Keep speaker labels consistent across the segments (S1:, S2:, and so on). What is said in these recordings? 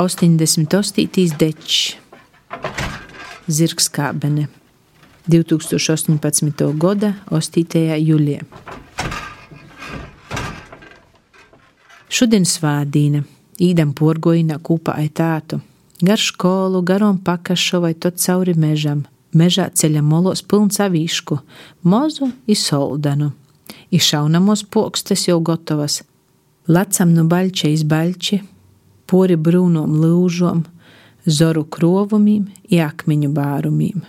S1: 88. dečs, zirgskābene 2018. gada 8. jūlijā. Šodien svādīna, īdam porgoina kūpa ai tātu, gar školu, garom pakašu vai tot cauri mežam. Mežā ceļa molos pilns avīšku, mozu i soldanu. I šaunamos pokstes jau gatavas. Lacam nu baļķa iz baļķi, pori brūnom lūžom, zoru krovumiem i akmeņu bārumiem.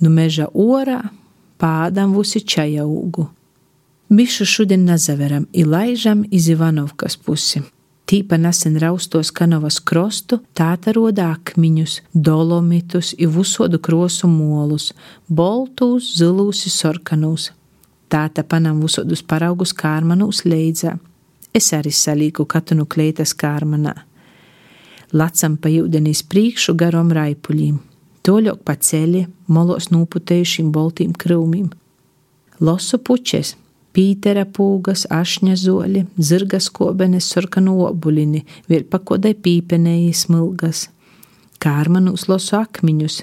S1: Nu meža orā pādam vusi čaja ūgu. Bišu šodien nazaveram i laižam iz Ivanovkas pusi. Tīpa nesen raustos kanavas krostu, tāta roda akmeņus, dolomitus, i visodu krosu molus, boltus, zilus, sarkanus. Tāta panam visodus paraugus kārmanus leidzā. Es arī salīku katunu kleitas kārmanā. Lacam pa jūdenīs priekšu garom raipuļiem, toļok pa ceļi, molos nūputējušiem boltīm krūmīm. Losu puķes, Pītera pūgas, ašņa zoļi, zirga skobenes, sarkanu obulini, vēl pakodai pīpenēji smilgas, kārmanus losu akmiņus.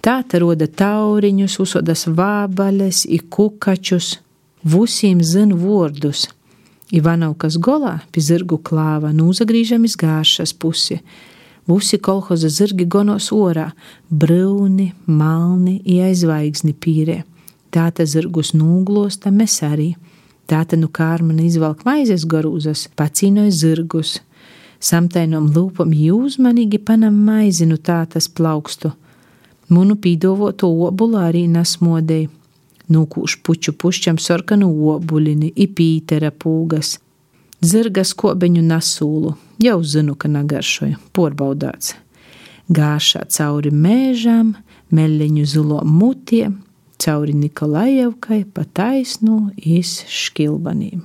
S1: Tā te roda tauriņus, usodas vābaļas, i kukačus, vusīm zin vārdus. Ivanovkas golā pie zirgu klāva nūzagrīžam iz gāršas pusi. Vusi kolhoza zirgi gonos orā, brūni, malni, ieaizvaigzni pīrē tāta zirgus nūglosta mēs arī. Tāta nu kārmana izvelk maizes garūzas, pacīnoja zirgus. Samtainom lūpam jūzmanīgi panam maizinu tātas plaukstu. Munu pīdovoto obulu arī nasmodēja. Nūkūš puču pušķam sarkanu obuļini, ipītera pūgas. Zirga skobeņu nasūlu, jau zinu, ka nagaršoju, porbaudāts. Gāšā cauri mēžām, meļņu zilo mutiem, cauri Nikolajevkai pa taisnu iz škilbanīm.